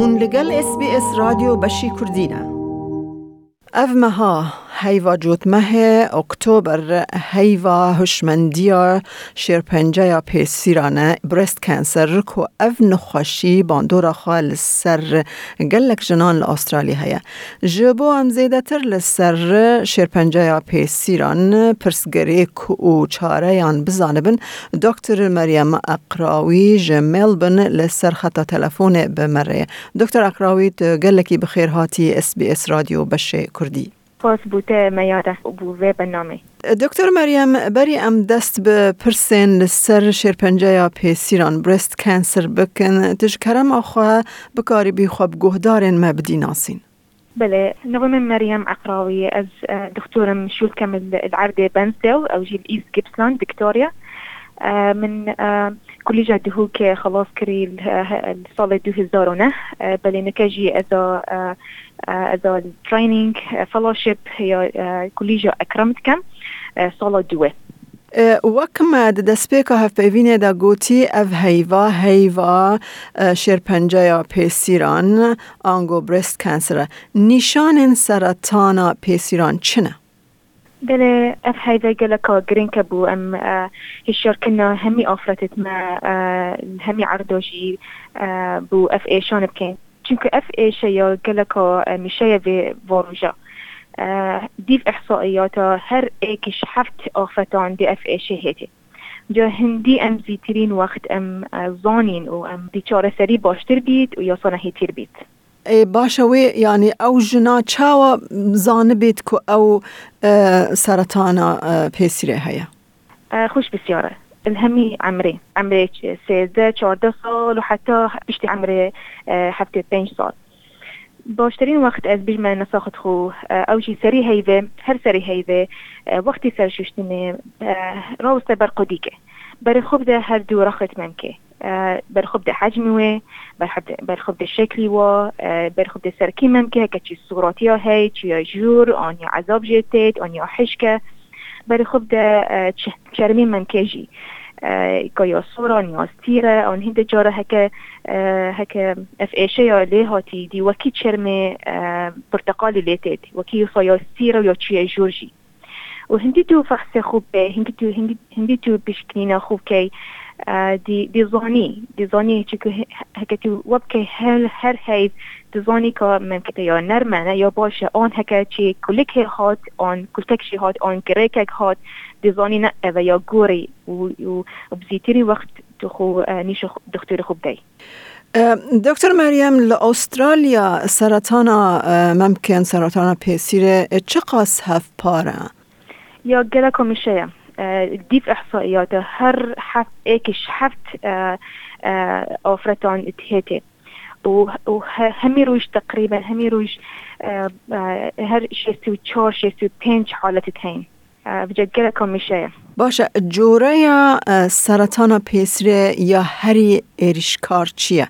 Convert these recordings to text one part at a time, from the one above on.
هون لەگەڵ اس رادیو بشی کوردینە. ئەف مەها هیوا جوت مه اکتبر هیوا هشمندیا شیرپنجه پیسیرانه برست کانسر کو اف نخوشی باندورا خال سر گلک جنان لاسترالی هیا جبو هم زیده تر لسر شیرپنجه پیسیران پرسگری کو چاره یان بزانبن دکتر مریم اقراوی جمل بن لسر خطا تلفون بمره. دکتر اقراوی گلکی بخیر هاتی اس بی اس رادیو بشه کردی. باز بوده میاده بوه برنامه دکتر مریم بری ام دست به پرسین لسر شیرپنجه یا پیسیران برست کانسر بکن. تشکرم آخوا بکاری بی خواب گهدارن مبدی ناسین. بله نظام مريم عقراوي از دكتورة مشول كامل العردة بنسدو أو جيل إيست جيبسلاند فيكتوريا من کلیجا دهو که خلاص کری سال دو هزار و نه بلی نکجی ازا ازا ترینینگ فلاشپ یا کلیجا اکرمت کم سال دوه که دەستپێکە هەفپەیوینێ دا گوتی ئەف هەیوا هەیوا شێرپەنجەیە پێسیران آنگو برست کەنسرە نیشانێن سرطانا پێسیران چنه؟ بله اف هيدا قالك جرين كبو ام هشار كنا همي افرتت ما همي عردوجي بو اف اي شان بكين چونك اف اي شيا قالك مشايا في فوروجا ديف احصائيات هر ايكش حفت افتان دي اف اي شهيتي جا هندي ام زيترين وقت ام زانين و ام دي چاره سري باشتر بيت و ياسانا هيتر باشە وێ ینی ئەو ژنا چاوە زانبێت کو ئەو سەرانە پێسیرێ هەیە خوش بسیارە الهمي عمري عمري 13 14 سال وحتى بشتي عمري 75 سال باشترین وقت از بیش من نساخت خو او جی سری هیوه هر سری هیوه وقتی سر ششتنه راوسته بر قدیگه بر خوب ده هر دو رخت ممکه برخوب ده حجم و برخوب ده شکلی و برخبد سركيمم كه كتشي صوراتي هاي تشي جور اني عذاب جيتيت اني حشكه چرمی ممکه من كيجي یا صورة نيا ستیره آن هنده جاره هكا هكا اف ايشة يا لي هاتي دي پرتقالی تشرمي برتقالي ليتيت وكي ستیره یا يا تشي جورجي هندی تو فحص خوب هندي تو هندي تو بشكلينا خوب که دی دی زانی. دی زانی چې که هکتی وبکه هر هر هیز دی زانی کا ممکته یا نرمانه یا باشه آن هکه چی کلیک هات آن کلتکشی هات آن گریک هات دی زانی نه و یا گوری. و, و بزیتری وقت تو خو نیش دکتر خوب دی. دکتر مریم ل استرالیا سرطان ممکن سرطان پیسیره چه قاس هفت پاره؟ یا گلکو میشه ديف احصائيات هر حفت ايكش حفت افرتان تهيتي وهمي روش تقريبا همي روش هر شيستو تشار شيستو بينج حالة تهين بجد مشايا باشه جوره یا سرطان پیسره یا هری ایرشکار چیه؟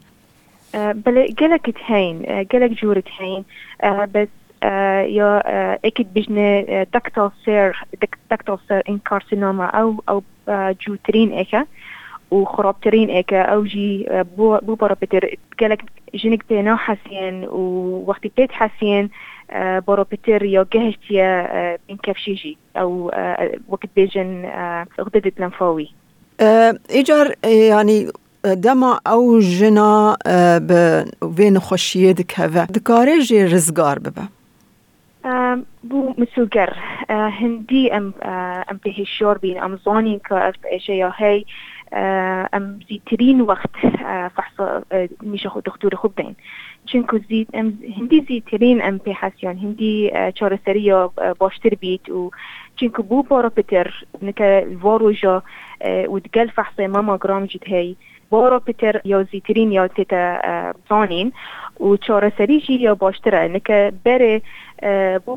بله گلک تهين گلک جورة تهين بس یا أكيد بجنة دكتال سير دكتال سير ان كارسينوما أو أو جوترين ايكا وخرابترين ايكا أو جي بو بارابتر قالك جنك بينا حسين ووقت بيت حسين بارابتر يا جهشتيا بين كفشيجي أو وقت بيجن غدد لنفاوي ايجار يعني دما أو جنا بين خوشيه دكهفه دكاري جي بوو مسوگر هەندی ئەم ئەم پێهی شۆر بین ئەم زۆنی کە ئەف ئێشەیە هەی ئەم زیترین وقت فحص میشه دختور خوب دەین چونکو زیت ئەم هندی زیترین ئەم پێ حسیان هندی چۆرەسەریە باشتر بیت و چونکو بوو بۆڕە پتر نکە ڤۆڕژە و فحص ماما گرام جد هەی هاي بارا پتر یا زیترین یا تیتا زانین و چاره سری جی یا باشتره. نکه بره بو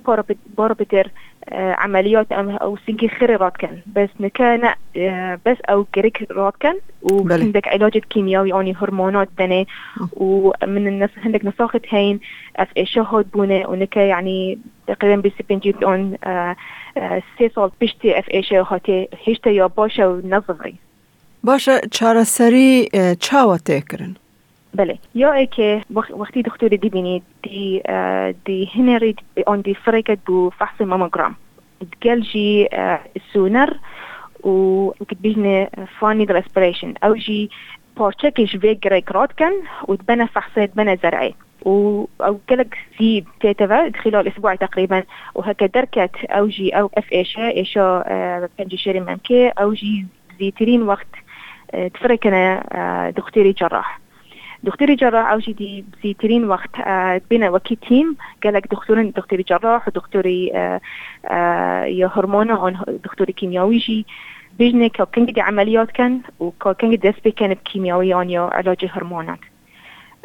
بارا بتر عمليات أو سنكي خير راتكن بس نكا بس أو كريك راتكن وعندك علاج كيميائي يعني هرمونات دني ومن الناس عندك نساخة هين اف اشهاد بونه. ونكا يعني تقريبا بسبين جيب اون سي سال بشتي اف اشهاتي هشتا يا باشا ونظري باشا چارە سەری چاوە تێکردن. بله. یا ای که وقتی دکتر دی بینید دی دی هنرید اون دی فرقت بو فحص ماموگرام. جي سونر وكت بيجني فاني الاسبريشن أو جي بارتشكش في جريك راد كان وتبنى فحصات بنى زرعي و أو كلك زي تيتفا خلال أسبوع تقريبا وهكا دركت أو جي أو اف ايشا ايشا بنجي شيري ممكي أو جي زيترين وقت تفركنا دكتوري جراح. دكتوري جراح أو جي دي زيترين وقت بين وكي تيم. قالك دكتورين دكتوري جراح ودكتوري يا هرمون دكتوري كيميائي جي بيجني كو كان دي عمليات كان وكو كان دي دسبي كان بكيميائيان يا علاج هرمونات.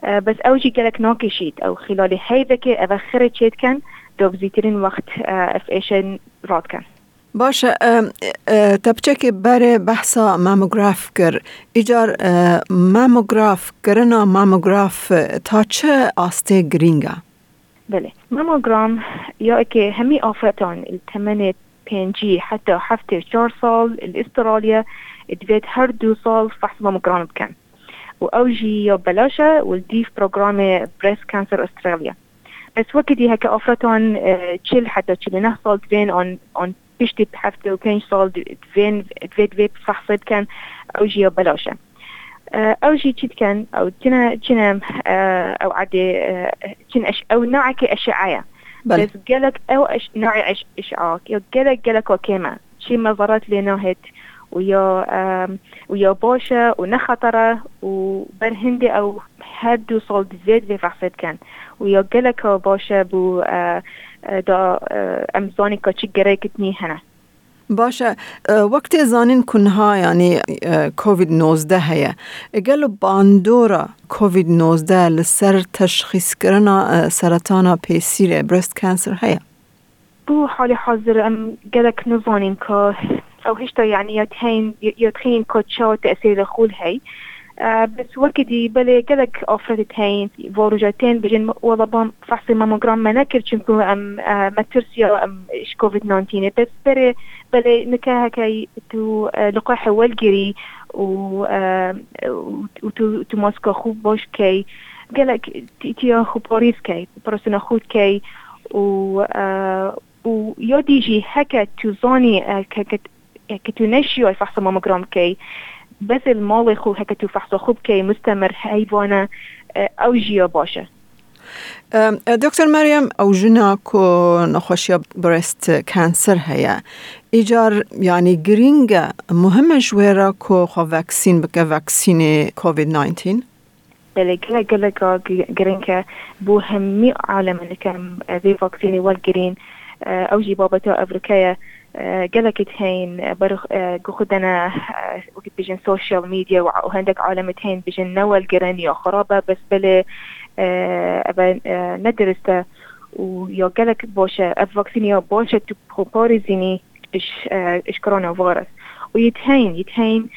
بس اوجي قالك نوكي شيت. أو خلال هاي ذكي اذخرت شيت كان دوب زيترين وقت اف ايشن راد كان. باشه تبچه که بر بحثا ماموگراف کر. ایجار ماموگراف کرنا ماموگراف تا چه آسته گرینگا؟ بله. ماموگرام یا که همی آفتان التمنت بينجي حتى حفتة سال الاستراليا ادفيت هر دو سال فحص ماموجرام بكان واوجي يا بلاشة والديف بروجرام بريست كانسر استراليا بس وكدي هكا افرتون تشيل حتى تشيل نحصل تبين اون اون بيشتي بحفتة وكين سال تبين تبين تبين فحصت كان أوجي يا بلاشة. أوجي تشيت كان أو تنا تنا أو عادي تنا أو نوعك اشعاعيه بل. بس قالك أو اش نوع اش اشعاع قالك قالك وكيما شي مظرات لناهت ويا ويا بوشة ونخطرة وبرهندي أو هادو صولد زيد في فحصت كان. ويا قالك بوشة بو دا امزانی کچی گره کتنی هنه. باشه وقت زانین کنها یعنی کووید 19 هیا گل باندورا کووید 19 لسر تشخیص کردن سرطان پیسیر برست کانسر هیا بو حال حاضر ام گلک نزانین که او هشتا یعنی یتخین یتخین که چه تأثیر خول هی. بس وكدي بلي قالك أوفرت هين فوروجاتين بجن بام فحص ماموجرام ما نكر چنكو أم آه ما ترسيا أم اش كوفيد 19 بس بري بلي نكا كي تو آه لقاح و آه وتو تو ماسكو خوب كي. قالك تيا خو باريس كي برسنا خود كي. و آه ويوديجي هكا تزاني كتنشيو الفحص ماموجرام كي. بس المالي خو هكا تفحصو خو بكي مستمر حيوانا او جيو باشا دكتور مريم اوجنا جنا كو نخوشيا بريست كانسر هيا ايجار يعني جرينجا مهمه جويرا كو خو فاكسين بكا فاكسين كوفيد 19 بله گل گل گرین که بو همی عالم نکم دی فاکسینی و گرین والجرين أو جي بابتا افريكايا قلقت هين برخ خدنا وقت بيجن سوشيال ميديا وهندك عالمتين بيجن نوال قراني خرابة بس بلا أبا ندرسته ويا قلق بوشة افاكسينيا بوشة تبروبوريزيني إش إش كورونا فيروس ويتهين يتهين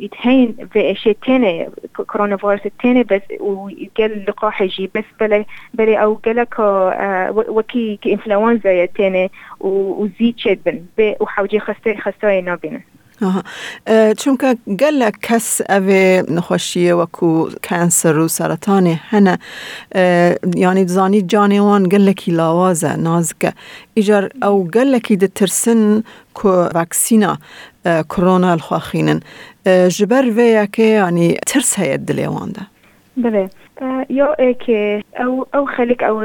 يتهين في أشياء تانية. كورونا فيروس التاني بس وقال لقاح يجي بس بلا بلا أو قالك وكي كإنفلونزا تاني وزيد شدبن وحوجي خستي خستي نابنا آها چونکە گەلە کەس ئەوێ نەخۆشیە وەکو کەنسەر و سەرەتانی هەنە ینی دزانی جانێوان گەلێکی لاوازە نازکە. ئیجار ئەو گەلێکی دەترسن کۆ ڤاکسینە کۆرۆنا خواخینن ji ber vê yekê yanî tirs heye dilêwan de بله یا که او او خلق او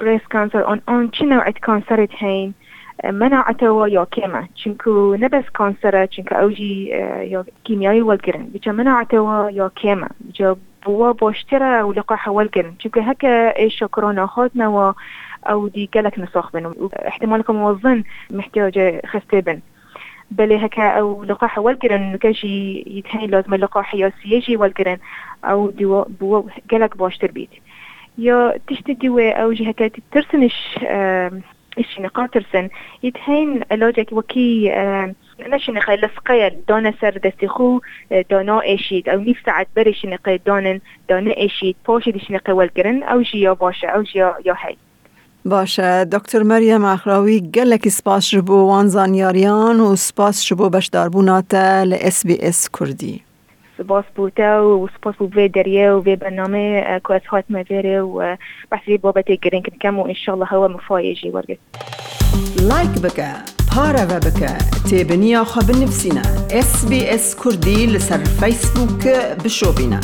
بريست كانسر اون اون چه نوعت كانسرت هين مناعته یا كيما. چنكو نبس كانسر چنكو أوجي يا كيميائي والقرن. بيجا مناعته يا كيما. بيجا بوا بوشترا ولقاح والقرن. چنكو هكا إيش كورونا خاتنا و أو دي قالك نسخ بن احتمالكم وظن محتاجة خستبن بل هكا أو لقاح والقرن كاجي يتهين لازم اللقاح يا سيجي والقرن أو دي بوا قالك بوشتر بيت. يا تشتي دواء أو جي هكا ايش نقاطرسن het hein logic وكي نشنقة لسقيا دونا سر دستخو دونا ايشيد او نيف ساعت بري شنقة دونن دونا ايشيد بوشد شنقة والقرن او جيا باشا او جيا يا هاي دكتور مريم اخراوي قال لك سباس جبو وان زانیاریان وسباس سپاس جبو بشداربونات ل اس بي اس كردي باس بوتا وسباس بو في دريا وفي برنامج كويس هات ما فيري وبحثي بابتي جرين كم وإن شاء الله هو مفايجي ورقة لايك بك بارا بك تابنيا خب نفسنا اس بي اس كردي لسر فيسبوك بشوبنا